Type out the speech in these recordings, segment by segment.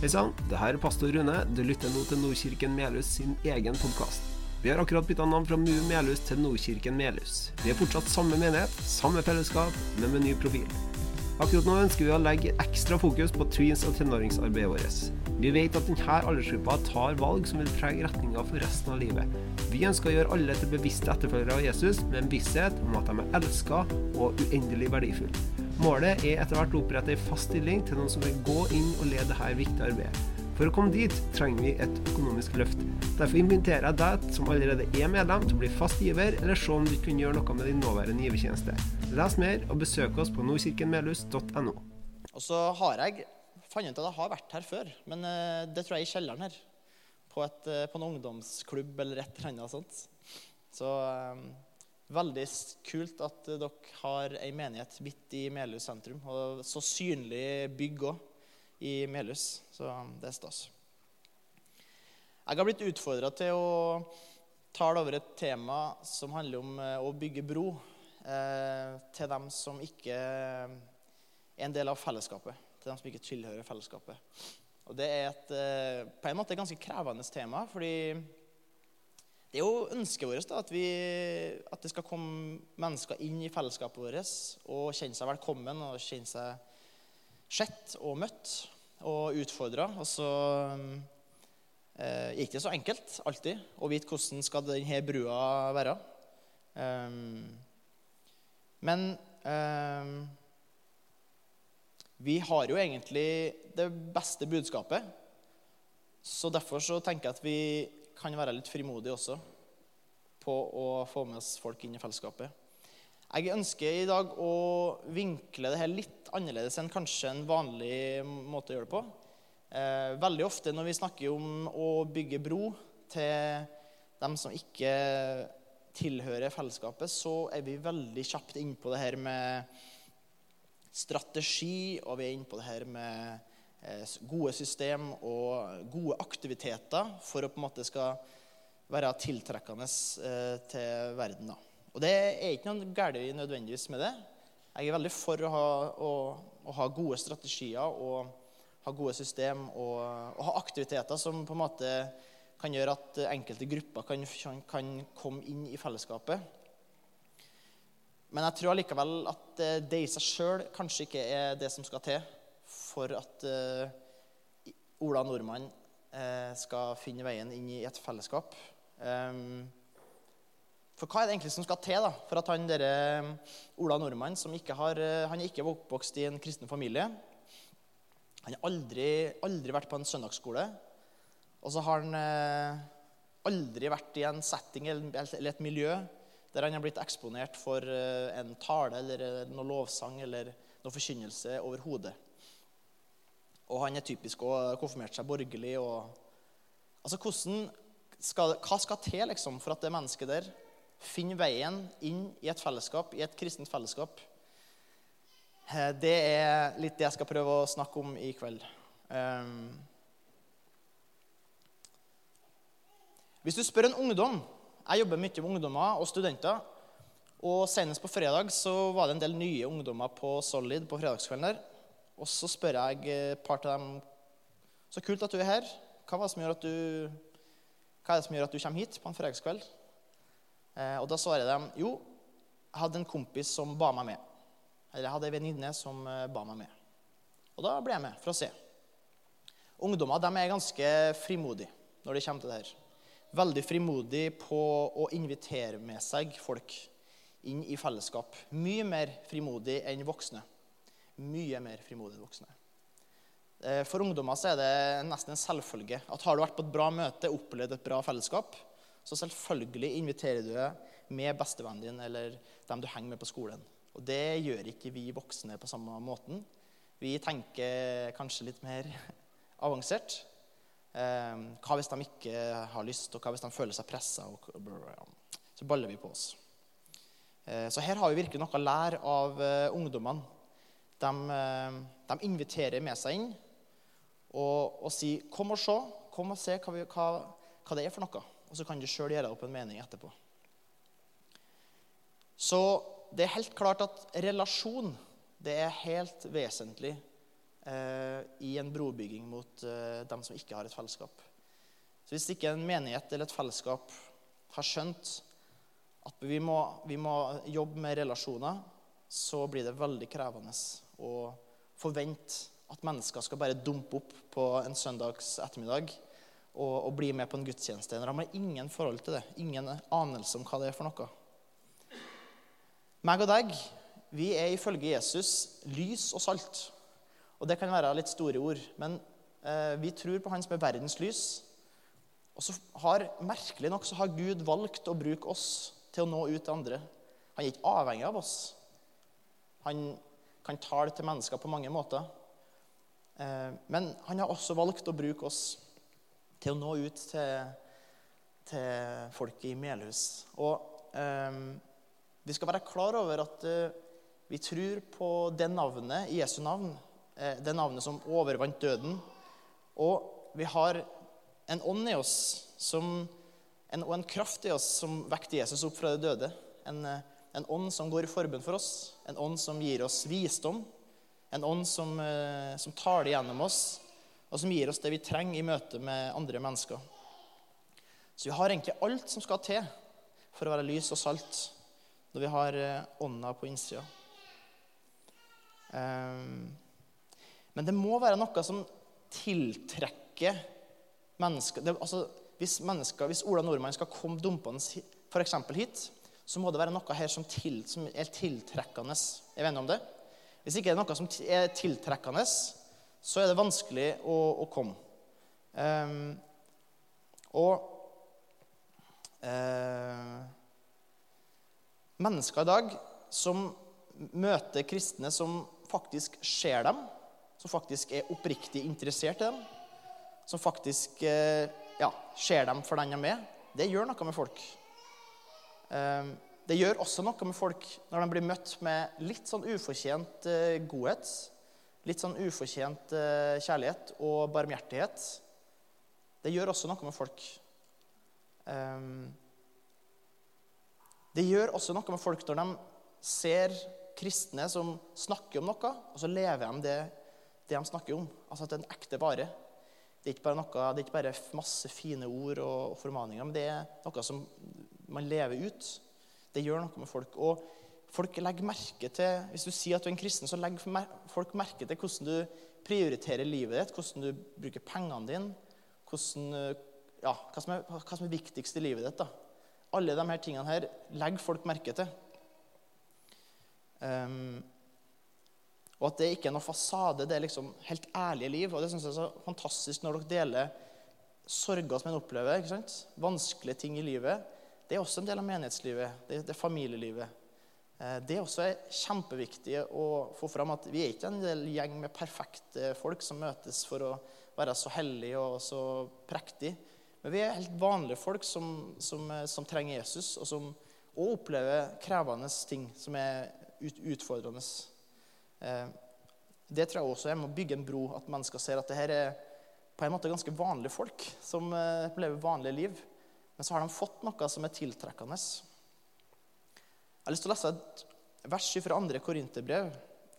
Hei sann, det her er pastor Rune. Du lytter nå til Nordkirken Melhus sin egen podkast. Vi har akkurat bytta navn fra MU Melhus til Nordkirken Melhus. Vi er fortsatt samme menighet, samme fellesskap, men med ny profil. Akkurat nå ønsker vi å legge ekstra fokus på tweens- og tenåringsarbeidet vårt. Vi vet at denne aldersgruppa tar valg som vil prege retninga for resten av livet. Vi ønsker å gjøre alle til bevisste etterfølgere av Jesus, med en visshet om at de er elska og uendelig verdifulle. Målet er etter hvert å opprette en fast stilling til noen som vil gå inn og lede dette viktige arbeidet. For å komme dit trenger vi et økonomisk løft. Derfor inviterer jeg deg som allerede er medlem til å bli fast giver, eller se om du kan gjøre noe med din nåværende givertjeneste. Les mer og besøk oss på nordkirkenmelhus.no. Og så har jeg fant ut at jeg har vært her før, men eh, det tror jeg er i kjelleren her. På, et, eh, på en ungdomsklubb eller et eller annet sånt. Så um, veldig kult at dere har ei menighet midt i Melhus sentrum. Og så synlig bygg òg i Melhus. Så det er stas. Jeg har blitt utfordra til å tale over et tema som handler om eh, å bygge bro eh, til dem som ikke er en del av fellesskapet. Til dem som ikke tilhører fellesskapet. Og Det er et, eh, på en måte ganske krevende tema, fordi det er jo ønsket vårt da, at, vi, at det skal komme mennesker inn i fellesskapet vårt og kjenne seg velkommen og kjenne seg sett og møtt og utfordra. Og så eh, gikk det så enkelt alltid å vite hvordan skal denne brua være. Um, men um, vi har jo egentlig det beste budskapet. Så derfor så tenker jeg at vi kan være litt frimodige også på å få med oss folk inn i fellesskapet. Jeg ønsker i dag å vinkle det her litt annerledes enn kanskje en vanlig måte å gjøre det på. Eh, veldig ofte når vi snakker om å bygge bro til dem som ikke tilhører fellesskapet, så er vi veldig kjapt inn på det her med strategi, og vi er inne på det her med gode system og gode aktiviteter for å på en måte skal være tiltrekkende eh, til verden. da. Og det er ikke noe galt nødvendigvis med det. Jeg er veldig for å ha, å, å ha gode strategier og ha gode system og, og, ha aktiviteter som på en måte kan gjøre at enkelte grupper kan, kan komme inn i fellesskapet. Men jeg tror allikevel at det i seg sjøl kanskje ikke er det som skal til for at uh, Ola Nordmann uh, skal finne veien inn i et fellesskap. Um, for hva er det egentlig som skal til da, for at han dere, Ola Nordmann, som ikke har, han er ikke oppvokst i en kristen familie Han har aldri, aldri vært på en søndagsskole. Og så har han eh, aldri vært i en setting eller et miljø der han har blitt eksponert for en tale eller noe lovsang eller noe forkynnelse overhodet. Og han er typisk og konfirmert seg borgerlig. og altså, skal, Hva skal til liksom, for at det mennesket der finner veien inn i et fellesskap, i et kristent fellesskap. Eh, det er litt det jeg skal prøve å snakke om i kveld. Um, hvis du spør en ungdom Jeg jobber mye med ungdommer og studenter. Og Senest på fredag så var det en del nye ungdommer på Solid på fredagskvelden. der. Og så spør jeg et par av dem Så kult at du er her. Hva, er det som gjør at du, hva er det som gjør at du kommer hit på en fredagskveld? Eh, og da svarer de jo, jeg hadde en kompis som ba meg med. Eller jeg hadde ei venninne som eh, ba meg med. Og da ble jeg med for å se. Ungdommer de er ganske frimodige når det kommer til det her. Veldig frimodige på å invitere med seg folk inn i fellesskap. Mye mer frimodig enn voksne. Mye mer frimodig enn voksne. Eh, for ungdommer så er det nesten en selvfølge at har du vært på et bra møte, opplevd et bra fellesskap, så selvfølgelig inviterer du med bestevennen din eller dem du henger med på skolen. Og det gjør ikke vi voksne på samme måten. Vi tenker kanskje litt mer avansert. Eh, hva hvis de ikke har lyst, og hva hvis de føler seg pressa? Så baller vi på oss. Eh, så her har vi virkelig noe å lære av ungdommene. De, de, inviterer med seg inn og, og sier 'Kom og se. Kom og se hva, vi, hva, hva det er for noe.' og så kan du sjøl gjøre deg opp en mening etterpå. Så det er helt klart at relasjon det er helt vesentlig eh, i en brobygging mot eh, dem som ikke har et fellesskap. Så hvis ikke en menighet eller et fellesskap har skjønt at vi må, vi må jobbe med relasjoner, så blir det veldig krevende å forvente at mennesker skal bare dumpe opp på en søndags ettermiddag og, og bli med på en gudstjeneste. De har ingen forhold til det, ingen anelse om hva det er for noe. Meg og deg, vi er ifølge Jesus lys og salt. Og det kan være litt store ord, men eh, vi tror på Han som er verdens lys. Og så har, Merkelig nok så har Gud valgt å bruke oss til å nå ut til andre. Han er ikke avhengig av oss. Han kan tale til mennesker på mange måter. Eh, men han har også valgt å bruke oss til å nå ut til, til folket i Melhus. Og um, vi skal være klar over at uh, vi tror på det navnet, Jesu navn, det navnet som overvant døden. Og vi har en ånd i oss som, en, og en kraft i oss som vekter Jesus opp fra det døde. En, eh, en ånd som går i forbund for oss, en ånd som gir oss visdom en ånd som, eh, som taler gjennom oss, og som gir oss det vi trenger i møte med andre mennesker. Så vi har egentlig alt som skal til for å være lys og salt når vi har eh, ånda på innsida. Ehm, men det må være noe som tiltrekker mennesker altså, hvis, mennesker, hvis Ola Nordmann skal komme dumpende f.eks. hit, så må det være noe her som, til, som er tiltrekkende. Er vi enige om det? Hvis ikke det er noe som er tiltrekkende, så er det vanskelig å, å komme. Um, og uh, mennesker i dag som møter kristne som faktisk ser dem, som faktisk er oppriktig interessert i dem, som faktisk uh, ja, ser dem for den de er, det gjør noe med folk. Um, det gjør også noe med folk når de blir møtt med litt sånn ufortjent eh, godhet. Litt sånn ufortjent eh, kjærlighet og barmhjertighet. Det gjør også noe med folk. Ehm, det gjør også noe med folk når de ser kristne som snakker om noe, og så lever de det, det de snakker om. Altså at det er en ekte vare. Det er ikke bare, noe, det er ikke bare masse fine ord og formaninger, men det er noe som man lever ut. Det gjør noe med folk. Og folk legger merke til, Hvis du sier at du er en kristen, så legger folk merke til hvordan du prioriterer livet ditt, hvordan du bruker pengene dine, hvordan, ja, hva, som er, hva som er viktigst i livet ditt. da. Alle disse tingene her legger folk merke til. Um, og at det ikke er noe fasade, det er liksom helt ærlige liv. Og det synes jeg er så fantastisk når dere deler sorger som en opplever. ikke sant? Vanskelige ting i livet. Det er også en del av menighetslivet, det, det familielivet. Eh, det er også kjempeviktig å få fram at vi er ikke en del gjeng med perfekte folk som møtes for å være så hellige og så prektige. Men vi er helt vanlige folk som, som, som trenger Jesus, og som og opplever krevende ting som er ut, utfordrende. Eh, det tror jeg også er med å bygge en bro, at mennesker ser at det her er på en måte ganske vanlige folk som eh, lever vanlige liv. Men så har de fått noe som er tiltrekkende. Jeg har lyst til å lese et vers fra andre korinterbrev.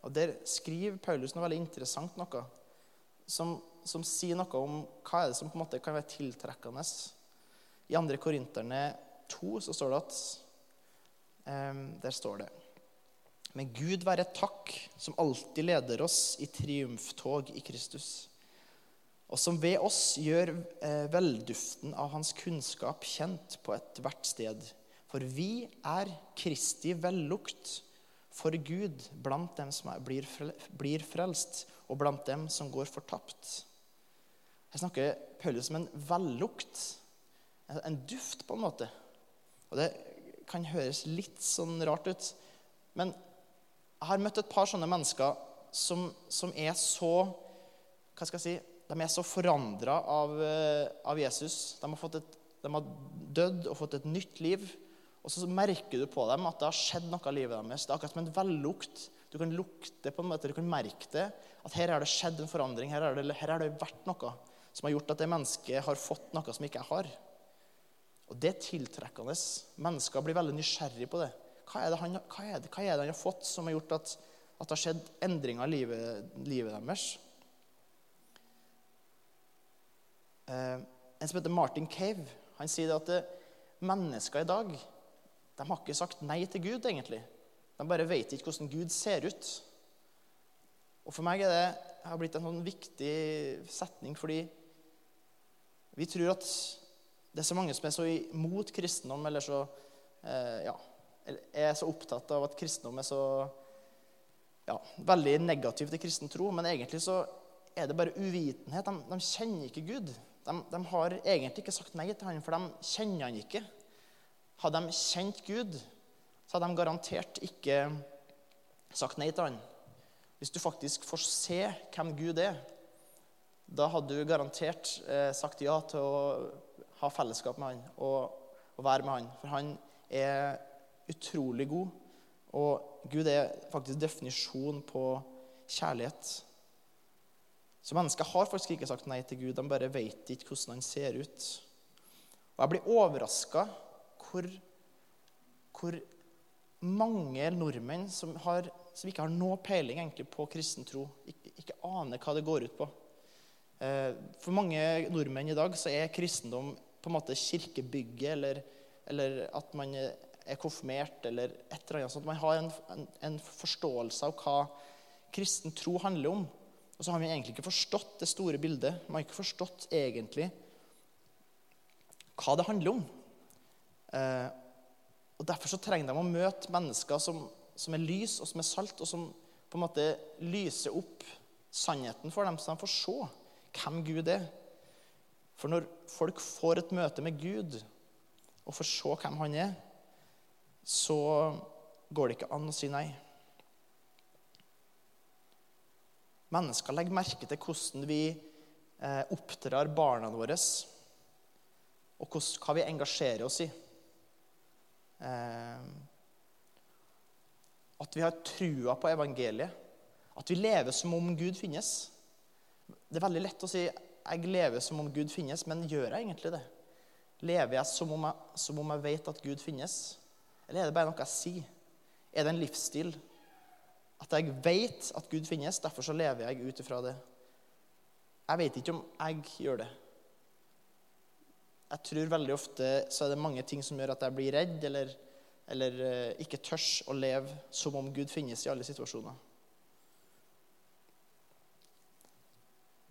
og Der skriver Paulus noe veldig interessant noe, som, som, sier noe om hva er det som på en måte kan være tiltrekkende. I andre korinterne 2 så står det at um, Der står det Men Gud være takk, som alltid leder oss i triumftog i Kristus og som ved oss gjør eh, velduften av hans kunnskap kjent på ethvert sted. For vi er Kristi vellukt for Gud blant dem som blir frelst, og blant dem som går fortapt. Her snakker Paulus om en vellukt, en duft, på en måte. Og Det kan høres litt sånn rart ut, men jeg har møtt et par sånne mennesker som, som er så hva skal jeg si, de er så forandra av, eh, av, Jesus. De har, et, de har, dødd og fått et nytt liv. Og så merker du på dem at det har skjedd noe i livet deres. Det er akkurat som en vellukt. Du kan lukte på en måte, du kan merke det. At her har det skjedd en forandring. Her har det, det vært noe som har gjort at det mennesket har fått noe som ikke jeg har. Og det er tiltrekkende. Mennesker blir veldig nysgjerrig på det. Hva er det han, hva er det, hva er det han har fått som har gjort at, at det har skjedd endringer i livet, livet deres? Eh, en som heter Martin Cave, han sier at eh, mennesker i dag de har ikke sagt nei til Gud, egentlig. De bare vet ikke hvordan Gud ser ut. Og For meg er det har blitt en sånn viktig setning, fordi vi tror at det er så mange som er så imot kristendom, eller så eh, ja, er så opptatt av at kristendom er så ja, veldig negativ til kristen tro. Men egentlig så er det bare uvitenhet. De, de kjenner ikke Gud. De, de, har egentlig ikke sagt nei til han, for de kjenner han ikke. Hadde de kjent Gud, så hadde de garantert ikke sagt nei til han. Hvis du faktisk får se hvem Gud er, da hadde du garantert eh, sagt ja til å ha fellesskap med han og, og være med han. For han er utrolig god, og Gud er faktisk definisjon på kjærlighet. Så mennesker har faktisk ikke sagt nei til Gud. De bare vet ikke hvordan han ser ut. Og jeg blir overraska hvor, hvor, mange nordmenn som, har, som, ikke har noe peiling egentlig på kristen tro, ikke, ikke, aner hva det går ut på. Eh, for mange nordmenn i dag så er kristendom på en måte kirkebygget, eller, eller at man er konfirmert, eller et eller annet sånt. Man har en, en, en forståelse av hva kristen tro handler om. Og så har vi egentlig ikke forstått det store bildet. Vi har ikke forstått egentlig hva det handler om. Eh, og Derfor så trenger de å møte mennesker som, som, er lys og som er salt, og som på en måte lyser opp sannheten for dem, så de får se hvem Gud er. For når folk får et møte med Gud og får se hvem han er, så går det ikke an å si nei. Mennesker legger merke til hvordan vi eh, oppdrar barna våre, og hva vi engasjerer oss i. Eh, at vi har trua på evangeliet. At vi lever som om Gud finnes. Det er veldig lett å si 'jeg lever som om Gud finnes', men gjør jeg egentlig det? Lever jeg som om jeg, som om jeg vet at Gud finnes? Eller er det bare noe jeg sier? Er det en livsstil? At jeg vet at Gud finnes, derfor så lever jeg ut ifra det. Jeg vet ikke om jeg gjør det. Jeg tror veldig ofte så er det mange ting som gjør at jeg blir redd eller, eller eh, ikke tørs å leve som om Gud finnes i alle situasjoner.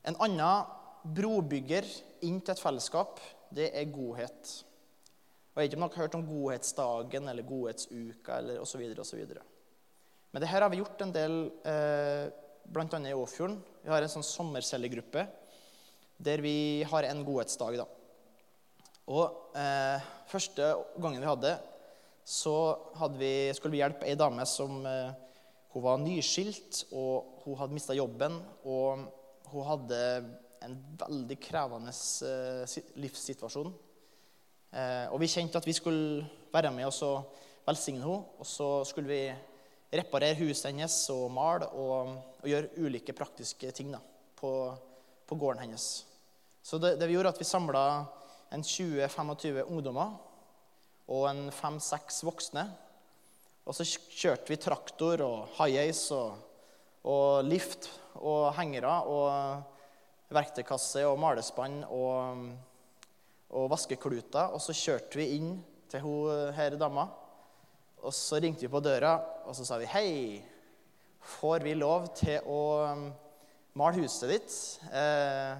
En annen brobygger inn til et fellesskap, det er godhet. Og Jeg vet ikke om dere har hørt om godhetsdagen eller godhetsuka eller osv. Men det her har vi gjort en del eh, bl.a. i Åfjorden. Vi har en sånn sommercellegruppe der vi har en godhetsdag. da. Og eh, Første gangen vi hadde, så hadde vi, skulle vi hjelpe ei dame som eh, hun var nyskilt, og hun hadde mista jobben. Og hun hadde en veldig krevende eh, livssituasjon. Eh, og vi kjente at vi skulle være med og velsigne henne. Og så skulle vi reparere huset hennes og male og, og, gjøre ulike praktiske ting da, på, på, gården hennes. Så det, det vi gjorde, at vi samla en 20-25 ungdommer og en 5-6 voksne. Og så kjørte vi traktor og high-ace og, og, lift og hengere og verktøykasse og malespann og, og vaskekluter. Og så kjørte vi inn til hun her dama. Og så ringte vi på døra, og så sa vi hei. Får vi lov til å um, male huset ditt? Eh,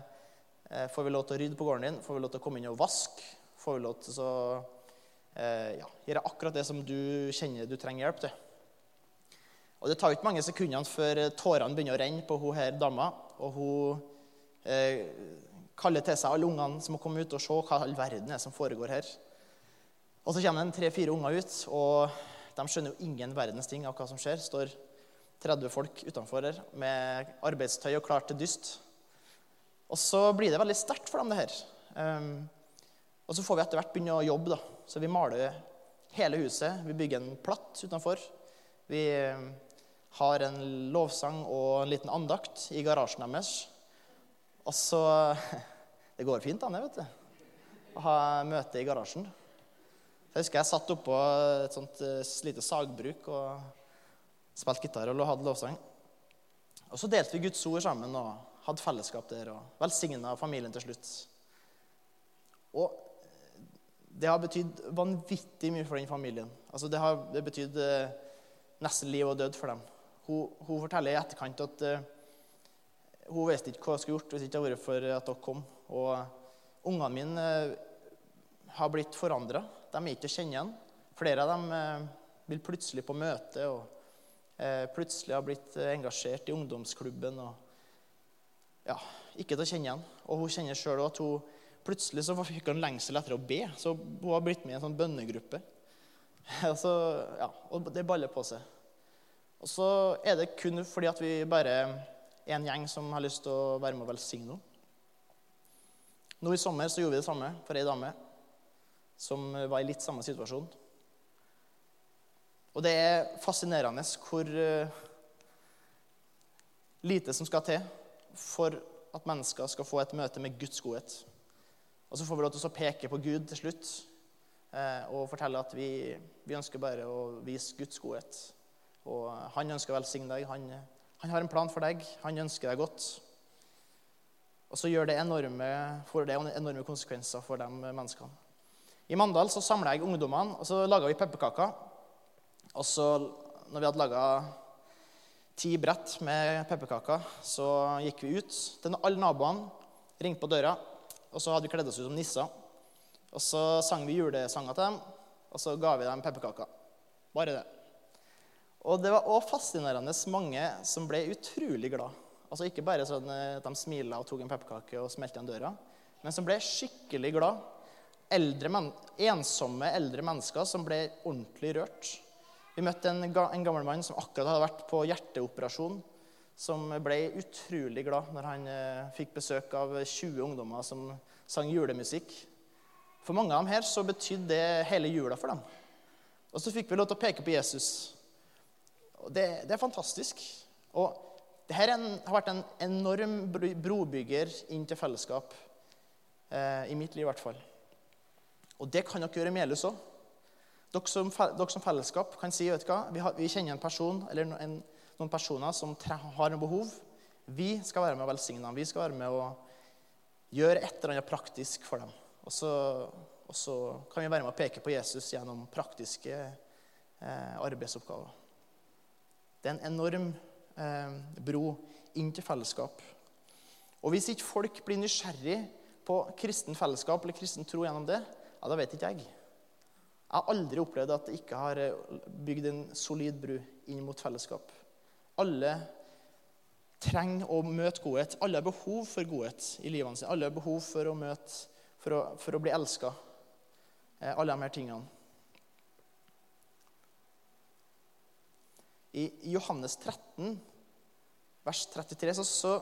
eh, får vi lov til å rydde på gården din? Får vi lov til å komme inn og vaske? Får vi lov til å eh, ja, gjøre akkurat det som du kjenner du trenger hjelp til? Og Det tar ikke mange sekundene før tårene begynner å renne på hun her dama. Og hun eh, kaller til seg alle ungene som må komme ut og se hva all verden er som foregår her. Og Så kommer det tre-fire unger ut, og de skjønner jo ingen verdens ting av hva som skjer. står 30 folk utenfor her med arbeidstøy og klart til dyst. Og så blir det veldig sterkt for dem, det her. Um, og så får vi etter hvert begynne å jobbe. da. Så vi maler hele huset. Vi bygger en platt utenfor. Vi um, har en lovsang og en liten andakt i garasjen deres. Og så Det går fint, an, vet du. Å ha møte i garasjen. Jeg husker jeg satt oppå et sånt uh, lite sagbruk og spilte gitar og hadde lovsang. Og så delte vi Guds ord sammen og hadde fellesskap der og velsigna familien til slutt. Og det har betydd vanvittig mye for den familien. Altså det har det betydd eh, nesten liv og død for dem. Hun, hun forteller i etterkant at uh, hun visste ikke hva hun skulle gjort hvis det ikke hadde vært for at dere kom. Og ungene mine uh, har blitt forandra. De er ikke å kjenne igjen. Flere av dem uh, vil plutselig på møte og plutselig har blitt engasjert i ungdomsklubben. og ja, Ikke til å kjenne igjen. Og hun kjenner sjøl at hun plutselig så fikk hun lengsel etter å be. Så hun har blitt med i en sånn bønnegruppe. så, ja, og det baller på seg. Og så er det kun fordi at vi bare er en gjeng som har lyst til å være med og velsigne henne. Nå i sommer så gjorde vi det samme for ei dame som var i litt samme situasjon. Og det er fascinerende hvor uh, lite som skal til for at mennesker skal få et møte med Guds godhet. Og så får vi lov til å peke på Gud til slutt uh, og fortelle at vi, vi ønsker bare å vise Guds godhet og han ønsker å velsigne deg. Han, han, har en plan for deg. Han ønsker deg godt. Og så gjør det enorme, får det enorme konsekvenser for de menneskene. I Mandal så samla jeg ungdommene, og så laga vi pepperkaker. Og så, når vi hadde laga ti brett med pepperkaker, så gikk vi ut til alle naboene, ringte på døra, og så hadde vi kledd oss ut som nisser. Og så sang vi julesanger til dem, og så ga vi dem pepperkaker. Bare det. Og det var òg fascinerende mange som ble utrolig glad. Altså Ikke bare sånn eh, at de smila og tok en pepperkake og smelte igjen døra, men som ble skikkelig glad. Eldre men, ensomme eldre mennesker som ble ordentlig rørt. Vi møtte en, en gammel mann som akkurat hadde vært på hjerteoperasjon, som ble utrolig glad når han eh, fikk besøk av 20 ungdommer som sang julemusikk. For mange av dem her så betydde det hele jula for dem. Og så fikk vi lov til å peke på Jesus. Og det, det er fantastisk. Og dette har vært en enorm brobygger inn til fellesskap. Eh, I mitt liv, i hvert fall. Og det kan dere gjøre i Melhus òg. Dere, som fellesskap kan si vet du hva, vi, har, vi kjenner en person eller en, noen personer som har en behov. Vi skal være med å velsigne dem. Vi skal være med å gjøre et eller annet praktisk for dem. Og så, og så kan vi være med å peke på Jesus gjennom praktiske eh, arbeidsoppgaver. Det er en enorm eh, bro inn til fellesskap. Og hvis ikke folk blir nysgjerrig på kristen fellesskap eller kristen tro gjennom det, ja, da vet ikke jeg. Jeg har aldri opplevd at det ikke har eh, bygd en solid bru inn mot fellesskap. Alle trenger å møte godhet. Alle har behov for godhet i livene sine. Alle har behov for å møte, for å, for å bli elska. Eh, alle de her tingene. I Johannes 13, vers 33, så, så,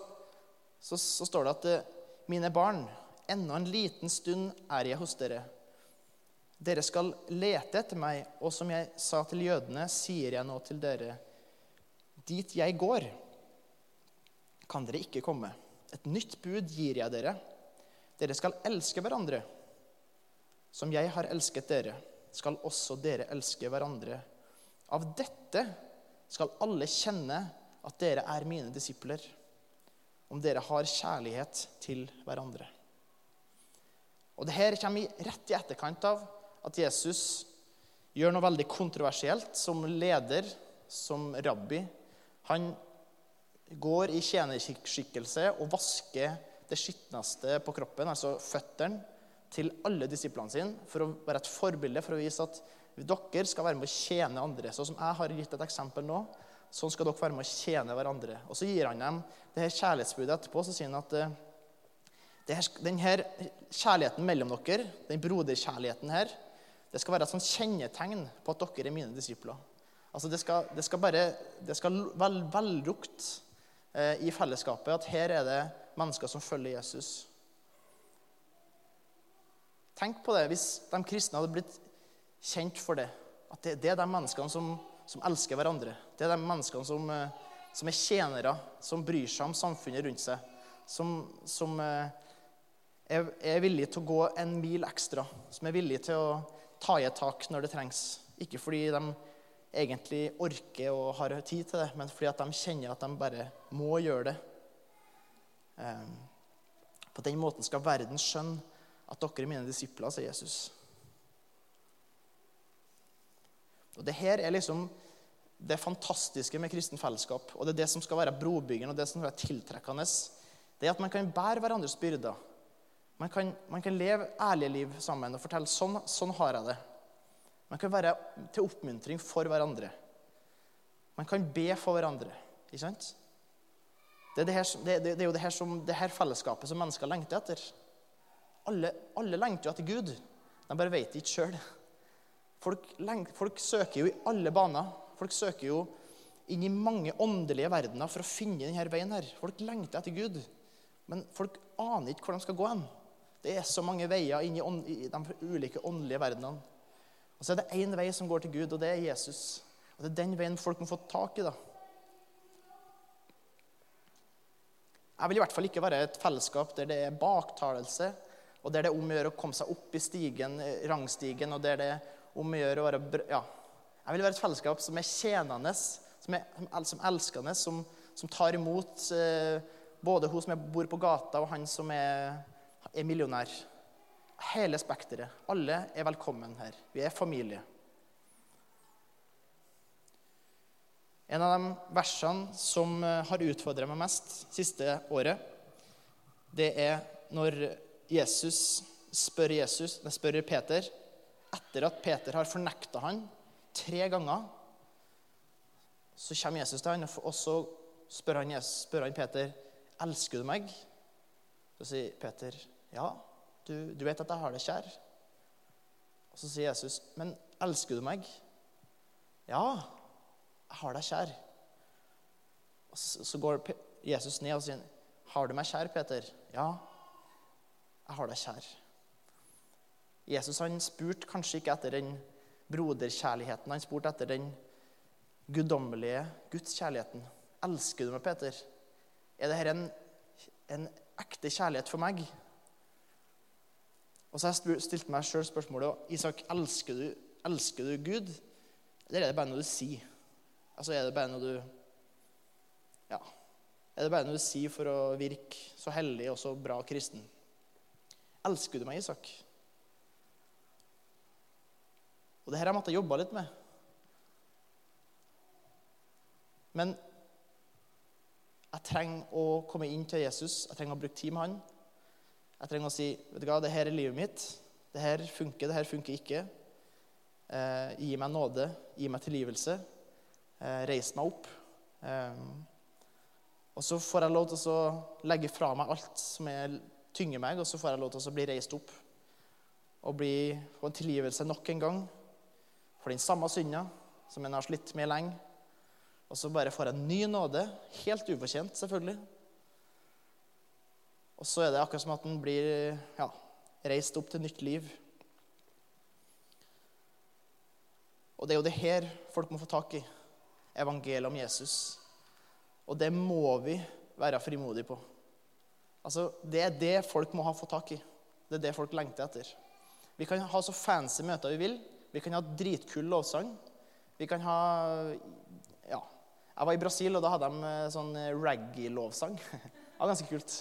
så, så står det at eh, mine barn, enda en liten stund er jeg hos dere. Dere skal lete etter meg, og som jeg sa til jødene, sier jeg nå til dere. Dit jeg går, kan dere ikke komme. Et nytt bud gir jeg dere. Dere skal elske hverandre. Som jeg har elsket dere, skal også dere elske hverandre. Av dette skal alle kjenne at dere er mine disipler, om dere har kjærlighet til hverandre. Og det her kommer rett i etterkant av at Jesus gjør noe veldig kontroversielt som leder, som rabbi. Han går i tjenerskikkelse og vasker det skitneste på kroppen, altså føttene, til alle disiplene sine for å være et forbilde, for å vise at dere skal være med å tjene andre. Sånn som jeg har gitt et eksempel nå, sånn skal dere være med å tjene hverandre. Og så gir han dem det her kjærlighetsbudet etterpå. Så sier han at her, denne kjærligheten mellom dere, den broderkjærligheten her, det skal være et sånt kjennetegn på at dere er mine disipler. Altså Det skal, det skal bare, det skal vel, vellukt eh, i fellesskapet at her er det mennesker som følger Jesus. Tenk på det hvis de kristne hadde blitt kjent for det. At det, det er de menneskene som, som, elsker hverandre. Det er de menneskene som, eh, som, er tjenere, som bryr seg om samfunnet rundt seg. Som, som eh, er, er villige til å gå en mil ekstra. Som er villige til å ta i et tak når det trengs. Ikke fordi de egentlig orker og har tid til det, men fordi at de kjenner at de bare må gjøre det. Eh, på den måten skal verden skjønne at dere er mine disipler, sier Jesus. Og Det her er liksom det fantastiske med kristen fellesskap. Og det er det som skal være brobyggeren og det som skal være tiltrekkende. Det er at man kan bære hverandres byrder. Man kan, man kan leve ærlige liv sammen og fortelle sånn, sånn har jeg det. Man kan være til oppmuntring for hverandre. Man kan be for hverandre. Ikke sant? Det er, det, her, det, det, er jo det her, som, det her fellesskapet som mennesker lengter etter. Alle, alle lengter jo etter Gud. De bare vet det ikke sjøl. Folk, folk, søker jo i alle baner. Folk søker jo inn i mange åndelige verdener for å finne denne veien. her. Folk lengter etter Gud, men folk aner ikke hvor de skal gå hen. Det er så mange veier inn i, de ulike åndelige verdenene. Og så er det én vei som går til Gud, og det er Jesus. Og Det er den veien folk må få tak i. da. Jeg vil i hvert fall ikke være et fellesskap der det er baktalelse, og der det er om å gjøre å komme seg opp i stigen, rangstigen, og der det er om å gjøre å være ja. Jeg vil være et fellesskap som er tjenende, som er som elskende, som, som tar imot eh, både hun som bor på gata, og han som er, er millionær. Hele spekteret. Alle er velkommen her. Vi er familie. En av de versene som eh, har utfordra meg mest siste året, det er når Jesus spør Jesus, spør Peter etter at Peter har fornekta han tre ganger, så kommer Jesus til han, og så spør han, Jesus, spør han Peter elsker du meg. Så sier Peter ja, du, du vet at jeg har det kjær. Og Så sier Jesus, men elsker du meg? Ja, jeg har deg kjær. Og Så går Jesus ned og sier, har du meg kjær, Peter? Ja, jeg har deg kjær. Jesus han spurte kanskje ikke etter den broderkjærligheten. Han spurte etter den guddommelige gudskjærligheten. Elsker du meg, Peter? Er dette en, en ekte kjærlighet for meg? Og så har jeg stilt meg sjøl spørsmålet Isak, elsker du, elsker du Gud? Eller er det bare noe du sier? Altså, er det bare noe du Ja. Er det bare noe du sier for å virke så hellig og så bra kristen? Elsker du meg, Isak? Og det her har jeg måttet jobbe litt med. Men jeg trenger å komme inn til Jesus. Jeg trenger å bruke tid med han. Jeg trenger å si vet du hva, det her er livet mitt. Det her funker, det her funker ikke. Eh, gi meg nåde, gi meg tilgivelse. Eh, reis meg opp. Eh, og så får jeg lov til å legge fra meg alt som er, tynger meg, og så får jeg lov til å bli reist opp. Og bli, få en tilgivelse nok en gang for den samme synda som en har slitt med lenge. Og så bare får jeg ny nåde, helt ufortjent, selvfølgelig. Og så er det akkurat som at den blir ja, reist opp til nytt liv. Og det er jo det her folk må få tak i. Evangeliet om Jesus. Og det må vi være frimodige på. Altså, Det er det folk må ha fått tak i. Det er det folk lengter etter. Vi kan ha så fancy møter vi vil. Vi kan ha dritkul lovsang. Vi kan ha Ja. Jeg var i Brasil, og da hadde de eh, sånn eh, reggae-lovsang. Det var ganske kult.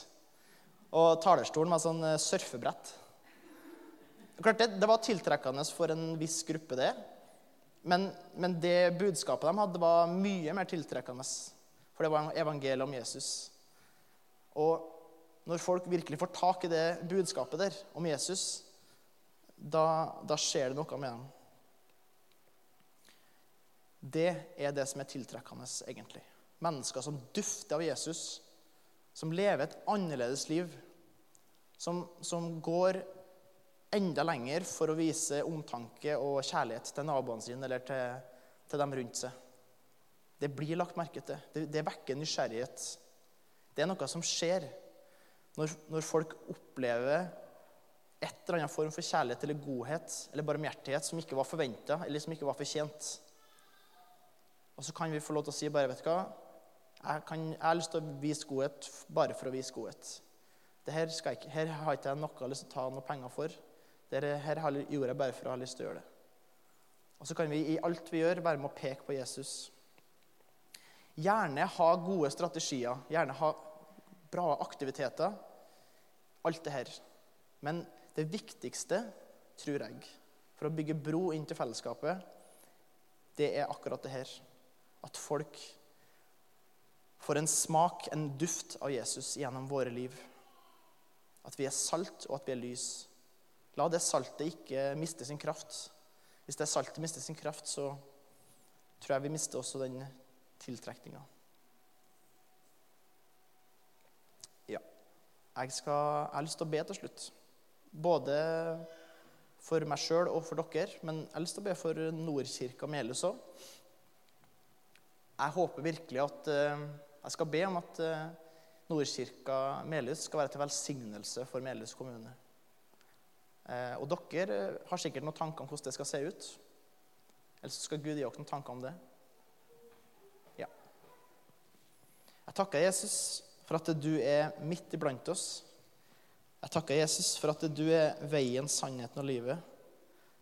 Og talerstolen var sånn eh, surfebrett. Klart det, det var tiltrekkende for en viss gruppe, det. Men, men, det budskapet de hadde, var mye mer tiltrekkende. For det var evangeliet om Jesus. Og når folk virkelig får tak i det budskapet der om Jesus, da, da skjer det noe med dem. Det er det som er tiltrekkende, egentlig. Mennesker som dufter av Jesus, som lever et annerledes liv, som, som går enda lenger for å vise omtanke og kjærlighet til naboene sine eller til, til dem rundt seg. Det blir lagt merke til. Det, det vekker nysgjerrighet. Det er noe som skjer når, når folk opplever et eller annet form for kjærlighet eller godhet eller barmhjertighet som ikke var forventa eller som ikke var fortjent. Og så kan vi få lov til å si bare, vet du hva jeg, kan, jeg har lyst til å vise godhet bare for å vise godhet. Her, ikke, her har ikke jeg noe lyst til å ta noe penger for. Det her gjorde jeg bare for å ha lyst til å gjøre det. Og så kan vi i alt vi gjør, være med å peke på Jesus. Gjerne ha gode strategier, gjerne ha bra aktiviteter. Alt det her. Men det viktigste, tror jeg, for å bygge bro inn til fellesskapet, det er akkurat det her. At folk får en smak, en duft av Jesus gjennom våre liv. At vi er salt, og at vi er lys. La det saltet ikke miste sin kraft. Hvis det saltet mister sin kraft, så tror jeg vi mister også den tiltrekninga. Ja. Jeg, skal, jeg har lyst til å be til slutt. Både for meg sjøl og for dere, men jeg har lyst til å be for Nordkirka Melhus òg. Jeg håper virkelig at eh, Jeg skal be om at eh, Nordkirka Melhus skal være til velsignelse for Melhus kommune. Eh, og dere har sikkert noen tanker om hvordan det skal se ut. Eller så skal Gud gi dere noen tanker om det. Ja. Jeg takker Jesus for at du er midt iblant oss. Jeg takker Jesus for at du er veien, sannheten og livet.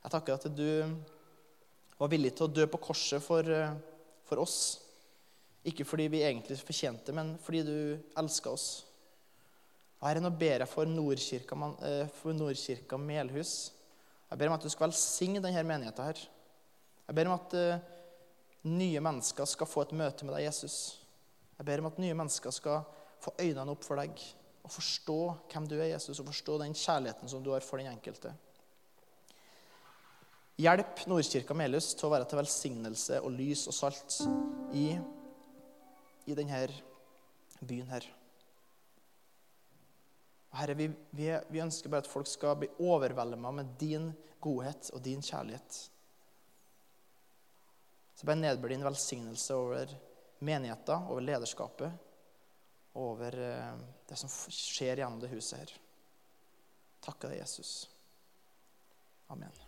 Jeg takker at du var villig til å dø på korset for, for oss. Ikke fordi vi egentlig fortjente men fordi du elska oss. Og Herre, nå ber jeg for Nordkirka, eh, for Nordkirka Melhus. Jeg ber om at du skal velsigne denne menigheten. her. Jeg ber om at uh, nye mennesker skal få et møte med deg, Jesus. Jeg ber om at nye mennesker skal få øynene opp for deg og forstå hvem du er, Jesus, og forstå den kjærligheten som du har for den enkelte. Hjelp Nordkirka Melhus til å være til velsignelse og lys og salt i, i denne byen her. Herre, vi, vi, vi ønsker bare at folk skal bli overvelda med din godhet og din kjærlighet. Så bare nedbør din velsignelse over menigheten, over lederskapet og over eh, det som skjer gjennom det huset her. Takker deg, Jesus. Amen.